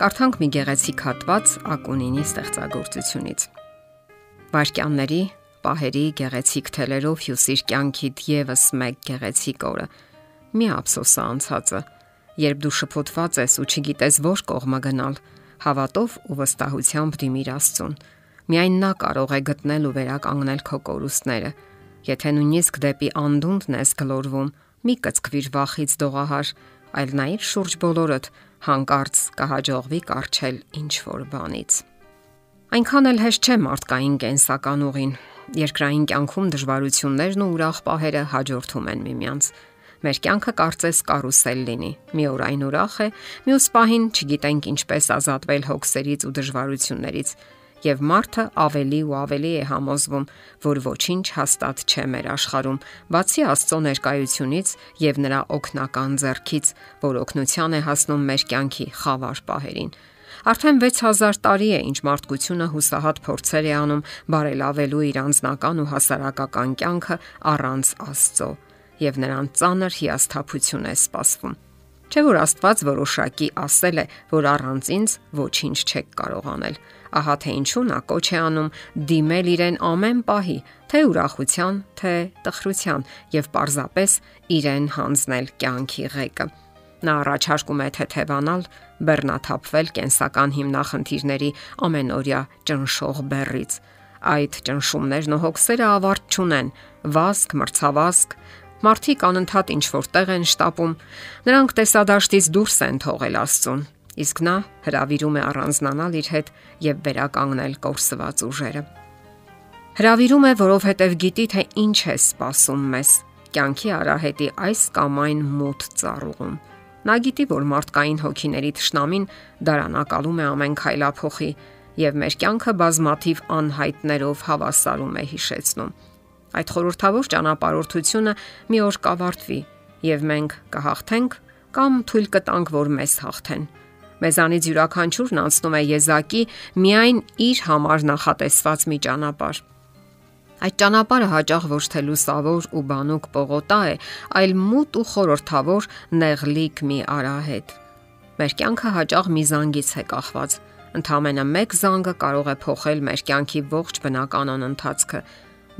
Կարդանք մի գեղեցիկ հատված Ակունինի ստեղծագործությունից։ Վարքյանների, պահերի գեղեցիկ թելերով հյուսիր կյանքիդ եւս մեկ գեղեցիկ օրը։ Մի ափսոսա անցածը, երբ դու շփոթված ես ու չգիտես ո՞ր կողմը գնալ, հավատով ու վստահությամբ դիմիր Աստծուն։ Միայն նա կարող է գտնել ու վերականգնել քո կորուստները։ Եթե նույնիսկ դեպի անդունդն ես գլորվում, մի կծկվիր վախից դողահար, այլ նայիր շուրջ բոլորդ, հանկարծ կհաջողվի կարճել ինչ որ բանից։ Այնքան էլ հեշտ չէ մարդկային կենսական ուղին։ Երկրային կյանքում դժվարություններն ու ուրախ պահերը հաջորդում են միմյանց։ Մեր կյանքը կարծես կարուսել լինի։ Մի օր այն ուրախ է, մյուս պահին չգիտենք ինչպես ազատվել հոգսերից ու դժվարություններից եւ մարդը ավելի ու ավելի է համոզվում, որ ոչինչ հաստատ չէ մեր աշխարհում, բացի Աստծո ներկայությունից եւ նրա օգնական ձեռքից, որ օգնության է հասնում մեր կյանքի խավար պահերին։ Արդեն 6000 տարի է ինչ մարդկությունը հուսահատ փորձեր է անում բարելավելու իր անձնական ու հասարակական կյանքը առանց Աստծո, եւ նրան ծանր հիասթափություն է սպասվում։ Չէ որ Աստված որոշակի ասել է, որ առանց ինձ ոչինչ չեք կարող անել։ Ահա թե ինչու նա կոչ է անում դիմել իրեն ամեն պահի, թե ուրախության, թե տխրության եւ պարզապես իրեն հանձնել կյանքի ղեկը։ Նա առաջարկում է թեթևանալ, բեռնաթափվել կենսական հիմնախնդիրների ամենօրյա ճնշող բեռից։ Այդ ճնշումներն ու հոգսերը ավարտ չունեն, վասկ, մրցավազք, Մարդիկ անընդհատ ինչ-որ տեղ են շտապում։ Նրանք տեսադաշտից դուրս են թողել Աստծուն, իսկ նա հravirում է առանձնանալ իր հետ եւ վերականգնել կորսված ուժերը։ Հravirում է, որովհետեւ գիտի, թե ինչ է սպասում մեզ կյանքի արահետի այս կամ այն մութ ծառուղում։ Նա գիտի, որ մարդկային հոգիների ճշնամին դարանակալում է ամեն քայլափոխի, եւ մեր կյանքը բազմաթիվ անհայտներով հավասարում է հիշեցնում։ Այդ խորհրդավոր ճանապարհորդությունը մի օր կավարտվի եւ մենք կհաղթենք կամ թույլ կտանք, որ մեզ հաղթեն։ Մեզանից յուրաքանչյուրն անցնում է եզակի միայն իր համար նախատեսված մի ճանապարհ։ Այդ ճանապարհը հաճախ ոչ թե լուսավոր ու բանուկ պողոտա է, այլ մութ ու խորթավոր նեղլիկ մի արահետ։ Մեր կյանքը հաճախ մի զանգից է կախված։ Ընթամենը մեկ զանգը կարող է փոխել մեր կյանքի ողջ բնականon ընթացքը։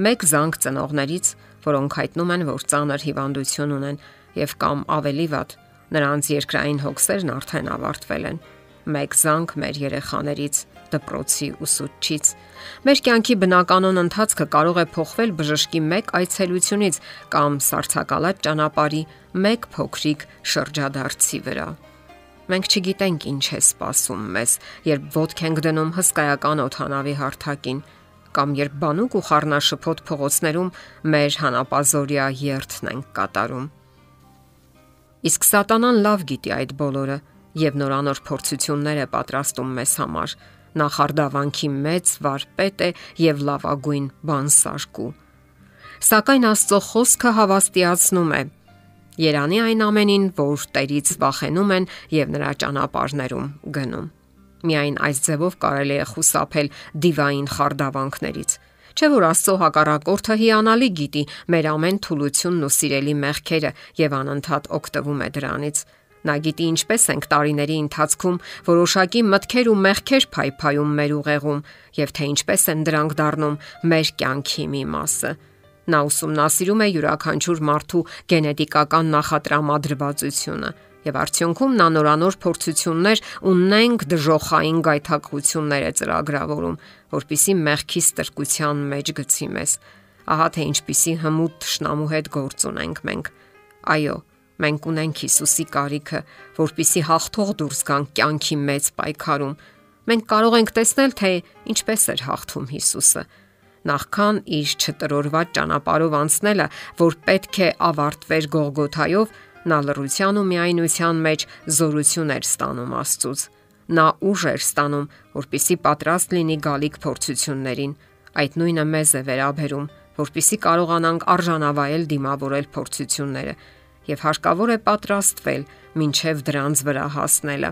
Մեկ զանգ ծնողներից, որոնք հայտնում են, որ ծանր հիվանդություն ունեն եւ կամ ավելի վատ Նրանց երկրային հոգսերն արդեն ավարտվել են։ Մեկ զանգ մեր երեխաներից, դպրոցի ուսուցչից։ Մեր կյանքի բնականon ընթացքը կարող է փոխվել բժշկի մեկ այցելությունից կամ սարցակալած ճանապարհի մեկ փոքրիկ շրջադարձի վրա։ Մենք չգիտենք ինչ է սպասում մեզ, երբ ոտք ենք դնում հսկայական օթանավի հարթակին կամ երբ բանուկ ու խառնաշփոթ փողոցներում մեր հանապազորիա երթն ենք կատարում։ Իսկ Սատանան լավ գիտի այդ բոլորը եւ նորանոր փորձություններ է պատրաստում մեզ համար։ Նախարդավանքի մեծ վարպետ է եւ լավագույն բանսարկու։ Սակայն Աստծո խոսքը հավաստիացնում է. Երանի այն ամենին, որ Տերից վախենում են եւ նրա ճանապարհներում գնում։ Միայն այս ձևով կարելի է խուսափել դիվային խարդավանքներից Չէ որ Աստծո հակառակորդը հիանալի գիտի մեր ամեն թուլությունն ու սիրելի մեղքերը եւ անընդհատ օգտվում է դրանից։ Նա գիտի ինչպես ենք տարիների ընթացքում որոշակի մտքեր ու մեղքեր փայփայում մեր ուղեղում եւ թե ինչպես են դրանք դառնում մեր կյանքի մի մասը։ Նա ուսումնասիրում է յուրաքանչյուր մարդու գենետիկական նախատրամադրվածությունը եւ արդյունքում նա նորանոր փորձություններ ունենք դժոխային գայթակղություններ է ծրագրավորում, որpիսի մեղքի ստրկության մեջ գցի մեզ։ Ահա թե ինչպիսի հմուտ ճշնամու հետ գործ ունենք մենք։ Այո, մենք ունենք Հիսուսի կարիքը, որpիսի հաղթող դուրս գանք կյանքի մեծ պայքարում։ Մենք կարող ենք տեսնել, թե ինչպես էր հաղթում Հիսուսը նախքան իր չտրորված ճանապարհով անցնելը, որ պետք է ավարտվեր Գողգոթայով, Նա լռության ու միայնության մեջ զորություն էր ստանում Աստծուց։ Նա ուժ էր ստանում, որpիսի պատրաստ լինի գալիք փորձություններին։ Այդ նույնը մեզ է վերաբերում, որpիսի կարողանանք արժանավայել դիմավորել փորձությունները եւ հարկավոր է պատրաստվել ինչև դրանց վրա հասնելը։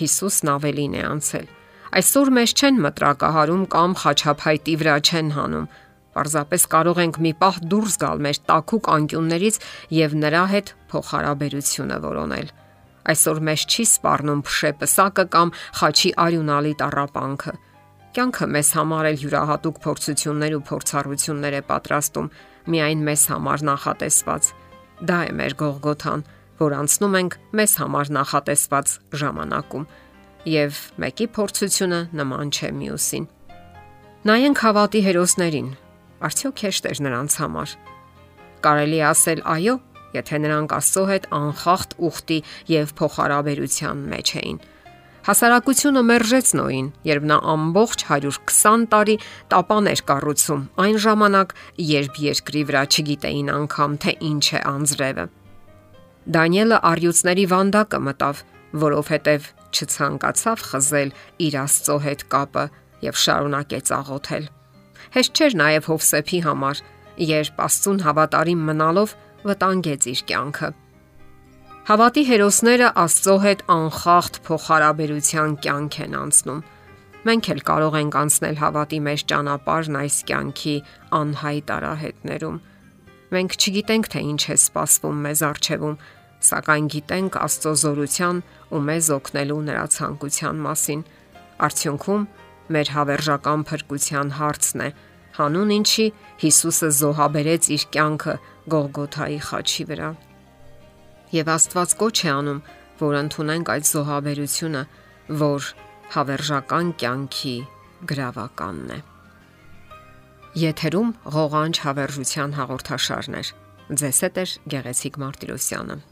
Հիսուսն ավելին է անցել։ Այսօր մեզ չեն մտրակահարում կամ խաչափայտի վրա չեն հանում, Պարզապես կարող ենք մի պահ դուրս գալ մեր տակուկ անկյուններից եւ նրա հետ փոխհարաբերությունը որոնել։ Այսօր մեզ չի սպառնում փշե պսակը կամ խաչի արյունալի տարապանքը։ Կյանքը մեզ համար էլ յուրահատուկ փորձություններ ու փորձառություններ է պատրաստում, միայն մեզ համար նախատեսված։ Դա է մեր Գողգոթան, որ անցնում ենք մեզ համար նախատեսված ժամանակում։ Եվ մեկի փորձությունը նման չէ մյուսին։ Նայենք հավատի հերոսներին։ Արդյոք հեշտ էր նրանց համար։ Կարելի ասել այո, եթե նրանք Աստծո հետ անխախտ ուխտի եւ փոխհարաբերության մեջ էին։ Հասարակությունը մերժեց Նոին, երբ նա ամբողջ 120 տարի տապան էր կառուցում, այն ժամանակ, երբ երկրի վրա չգիտեին անգամ թե ինչ է անձրևը։ Դանիելը արյուծների վանդակը մտավ, որովհետև չցանկացավ խզել իր Աստծո հետ կապը եւ շարունակեց աղոթել։ Հեշտ չէր նաեւ Հովսեփի համար, երբ Աստծուն հավատարիմ մնալով վտանգեց իր կյանքը։ Հավատի հերոսները Աստծո հետ անխախտ փոխհարաբերության կյանք են անցնում։ Մենք էլ կարող ենք անցնել հավատի մեջ ճանապարհն այս կյանքի անհայտ արահետներում։ Մենք չգիտենք, թե ինչ է սպասվում մեզ առջևում, սակայն գիտենք Աստծո զորության ու մեզ օգնելու նրա ցանկության մասին։ Արդյունքում մեր հավերժական փրկության հարցն է, հանուն ինչի Հիսուսը զոհաբերեց իր կյանքը Գողգոթայի խաչի վրա։ Եվ Աստված կոչ է անում, որ ընդունենք այդ զոհաբերությունը, որ հավերժական կյանքի գրավականն է։ Եթերում ղողանջ հավերժության հաղորդաշարներ։ Ձեզ հետ է Գեղեցիկ Մարտիրոսյանը։